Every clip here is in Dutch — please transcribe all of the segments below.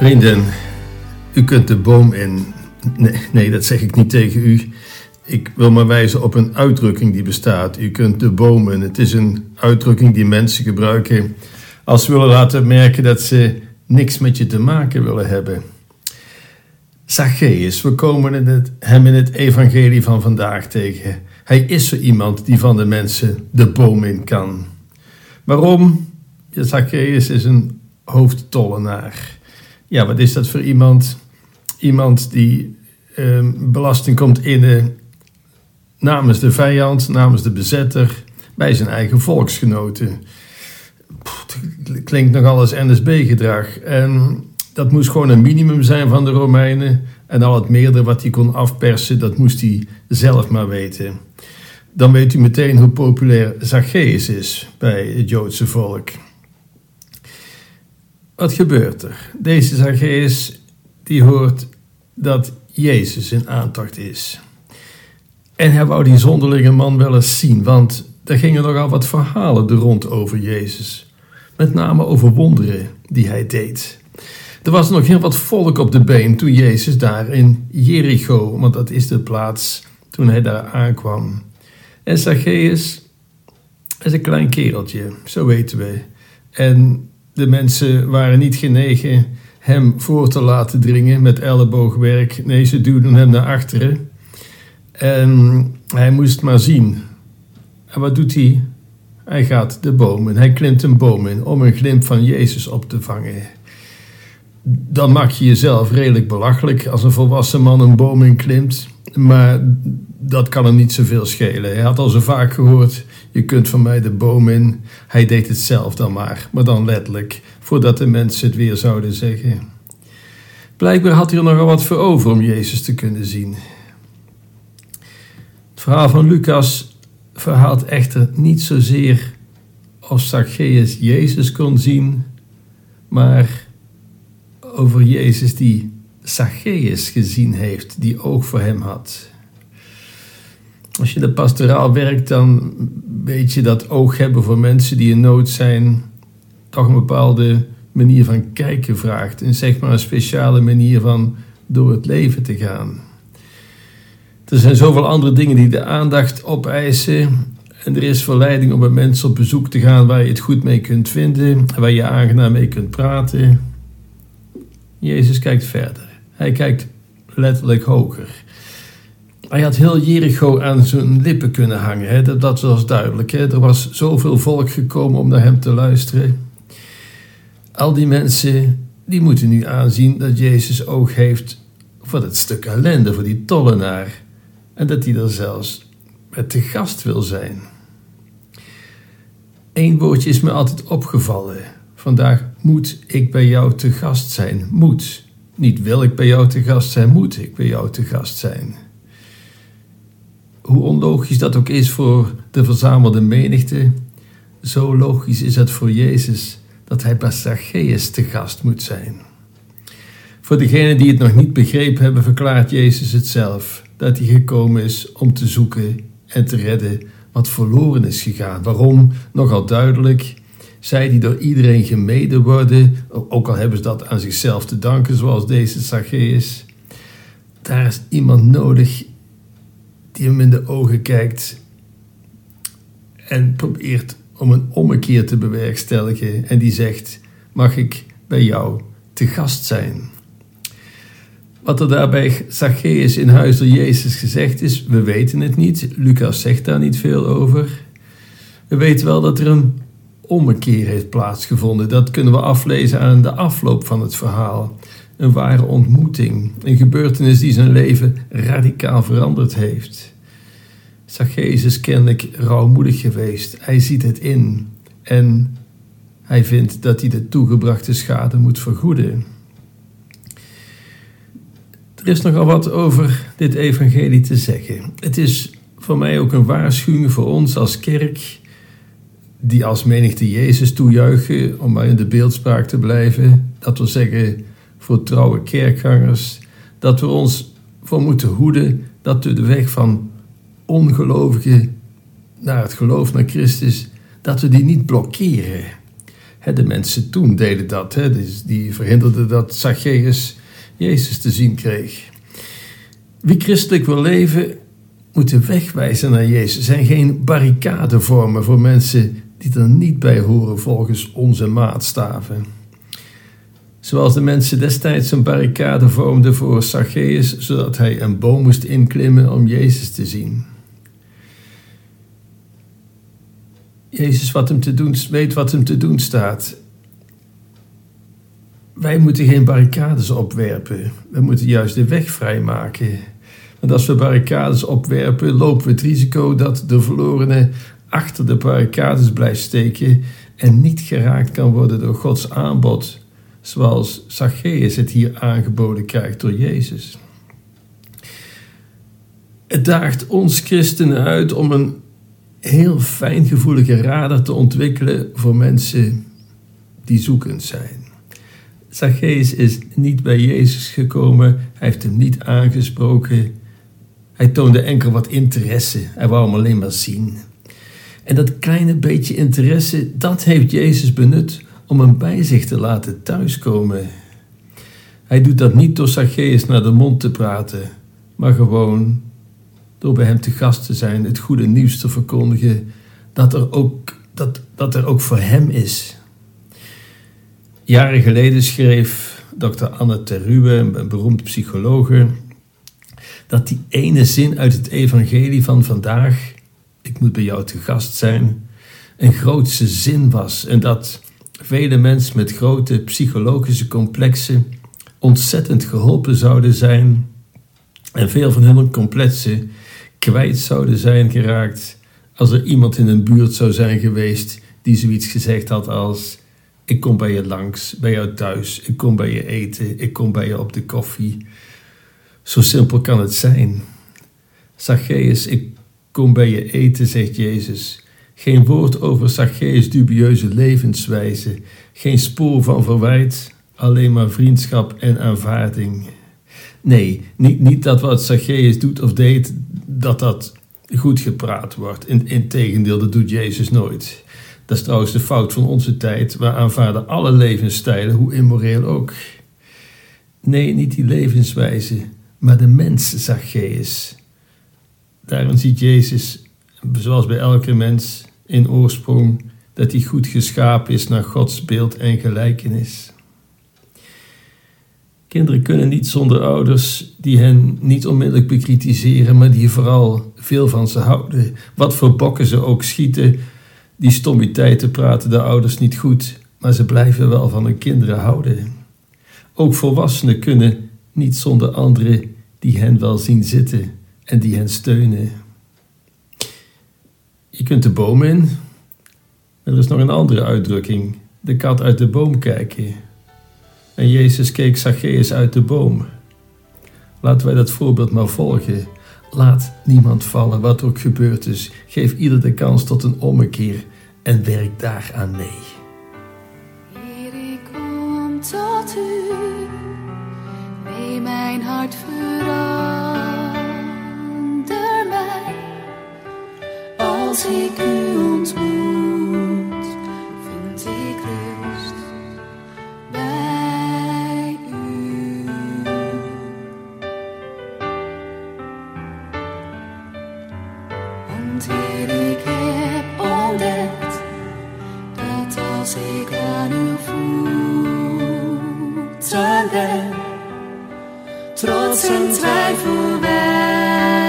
Vrienden, u kunt de boom in. Nee, dat zeg ik niet tegen u. Ik wil maar wijzen op een uitdrukking die bestaat. U kunt de bomen. Het is een uitdrukking die mensen gebruiken als ze willen laten merken dat ze niks met je te maken willen hebben. Zacchaeus, we komen in het, hem in het evangelie van vandaag tegen. Hij is zo iemand die van de mensen de boom in kan. Waarom? Zacchaeus is een hoofdtollenaar. Ja, wat is dat voor iemand? Iemand die ehm, belasting komt innen namens de vijand, namens de bezetter, bij zijn eigen volksgenoten. Klinkt nogal als NSB-gedrag. En dat moest gewoon een minimum zijn van de Romeinen. En al het meerdere wat hij kon afpersen, dat moest hij zelf maar weten. Dan weet u meteen hoe populair Zacchaeus is bij het Joodse volk. Wat gebeurt er? Deze Zacchaeus die hoort dat Jezus in aantocht is. En hij wou die zonderlinge man wel eens zien, want er gingen nogal wat verhalen er rond over Jezus. Met name over wonderen die hij deed. Er was nog heel wat volk op de been toen Jezus daar in Jericho, want dat is de plaats toen hij daar aankwam. En Zacchaeus is een klein kereltje, zo weten we. En de mensen waren niet genegen hem voor te laten dringen met elleboogwerk. Nee, ze duwden hem naar achteren. En hij moest maar zien. En wat doet hij? Hij gaat de boom in. Hij klimt een boom in om een glimp van Jezus op te vangen. Dan maak je jezelf redelijk belachelijk als een volwassen man een boom in klimt. Maar dat kan hem niet zoveel schelen. Hij had al zo vaak gehoord: je kunt van mij de boom in. Hij deed het zelf dan maar, maar dan letterlijk, voordat de mensen het weer zouden zeggen. Blijkbaar had hij er nogal wat voor over om Jezus te kunnen zien. Het verhaal van Lucas verhaalt echter niet zozeer of Zacchaeus Jezus kon zien, maar over Jezus die Zacchaeus gezien heeft, die oog voor hem had. Als je de pastoraal werkt, dan weet je dat oog hebben voor mensen die in nood zijn, toch een bepaalde manier van kijken vraagt. En zeg maar een speciale manier van door het leven te gaan. Er zijn zoveel andere dingen die de aandacht opeisen. En er is verleiding om bij mensen op bezoek te gaan waar je het goed mee kunt vinden, waar je aangenaam mee kunt praten. Jezus kijkt verder. Hij kijkt letterlijk hoger. Hij had heel Jericho aan zijn lippen kunnen hangen. Hè? Dat, was duidelijk. Hè? Er was zoveel volk gekomen om naar hem te luisteren. Al die mensen die moeten nu aanzien dat Jezus oog heeft voor dat stuk ellende, voor die tollenaar. En dat hij er zelfs met de gast wil zijn. Eén woordje is me altijd opgevallen. Vandaag moet ik bij jou te gast zijn. Moet. Niet wil ik bij jou te gast zijn, moet ik bij jou te gast zijn hoe onlogisch dat ook is voor de verzamelde menigte, zo logisch is het voor Jezus dat hij bij Zacchaeus te gast moet zijn. Voor degenen die het nog niet begrepen hebben, verklaart Jezus het zelf: dat hij gekomen is om te zoeken en te redden wat verloren is gegaan. Waarom? Nogal duidelijk. Zij die door iedereen gemeden worden, ook al hebben ze dat aan zichzelf te danken, zoals deze Zacchaeus. Daar is iemand nodig die hem in de ogen kijkt en probeert om een ommekeer te bewerkstelligen en die zegt: Mag ik bij jou te gast zijn? Wat er daarbij Zacchaeus in huis door Jezus gezegd is, we weten het niet. Lucas zegt daar niet veel over. We weten wel dat er een ommekeer heeft plaatsgevonden. Dat kunnen we aflezen aan de afloop van het verhaal. Een ware ontmoeting, een gebeurtenis die zijn leven radicaal veranderd heeft. Zacchaeus is kennelijk rouwmoedig geweest. Hij ziet het in en hij vindt dat hij de toegebrachte schade moet vergoeden. Er is nogal wat over dit evangelie te zeggen. Het is voor mij ook een waarschuwing voor ons als kerk, die als menigte Jezus toejuichen, om maar in de beeldspraak te blijven. Dat wil zeggen voor trouwe kerkgangers, dat we ons voor moeten hoeden dat we de weg van ongelovigen naar het geloof naar Christus, dat we die niet blokkeren. De mensen toen deden dat. Die verhinderden dat Zacchaeus Jezus te zien kreeg. Wie christelijk wil leven, moet de weg wijzen naar Jezus. Zijn geen barricade vormen voor mensen die er niet bij horen volgens onze maatstaven. Zoals de mensen destijds een barricade vormden voor Zacchaeus, zodat hij een boom moest inklimmen om Jezus te zien. Jezus wat hem te doen, weet wat hem te doen staat. Wij moeten geen barricades opwerpen. We moeten juist de weg vrijmaken. Want als we barricades opwerpen, lopen we het risico dat de verlorene achter de barricades blijft steken en niet geraakt kan worden door Gods aanbod, zoals Zacchaeus het hier aangeboden krijgt door Jezus. Het daagt ons christenen uit om een heel fijngevoelige radar te ontwikkelen voor mensen die zoekend zijn. Zacchaeus is niet bij Jezus gekomen, hij heeft hem niet aangesproken. Hij toonde enkel wat interesse, hij wou hem alleen maar zien. En dat kleine beetje interesse, dat heeft Jezus benut om hem bij zich te laten thuiskomen. Hij doet dat niet door Zacchaeus naar de mond te praten, maar gewoon door bij hem te gast te zijn, het goede nieuws te verkondigen, dat er ook, dat, dat er ook voor hem is. Jaren geleden schreef Dr. Anne Terruwe, een beroemd psychologe, dat die ene zin uit het evangelie van vandaag, ik moet bij jou te gast zijn, een grootse zin was en dat vele mensen met grote psychologische complexen ontzettend geholpen zouden zijn en veel van hun complexen kwijt zouden zijn geraakt als er iemand in een buurt zou zijn geweest die zoiets gezegd had als ik kom bij je langs, bij jou thuis, ik kom bij je eten, ik kom bij je op de koffie. Zo simpel kan het zijn. Zacchaeus, ik kom bij je eten, zegt Jezus. Geen woord over Zacchaeus' dubieuze levenswijze, geen spoor van verwijt, alleen maar vriendschap en aanvaarding. Nee, niet, niet dat wat Zacchaeus doet of deed, dat dat goed gepraat wordt. In, integendeel, dat doet Jezus nooit. Dat is trouwens de fout van onze tijd. We aanvaarden alle levensstijlen, hoe immoreel ook. Nee, niet die levenswijze, maar de mens Zacchaeus. Daarin ziet Jezus, zoals bij elke mens in oorsprong, dat hij goed geschapen is naar Gods beeld en gelijkenis. Kinderen kunnen niet zonder ouders die hen niet onmiddellijk bekritiseren, maar die vooral veel van ze houden. Wat voor bokken ze ook schieten, die stommiteiten praten de ouders niet goed, maar ze blijven wel van hun kinderen houden. Ook volwassenen kunnen niet zonder anderen die hen wel zien zitten en die hen steunen. Je kunt de boom in. Er is nog een andere uitdrukking: de kat uit de boom kijken. En Jezus keek Zacchaeus uit de boom. Laten wij dat voorbeeld maar volgen. Laat niemand vallen, wat ook gebeurd is. Geef ieder de kans tot een ommekeer en werk daaraan mee. Heer, ik kom tot u, neem mijn hart verander mij. Als ik u ben, trots en twijfel wijken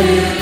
you.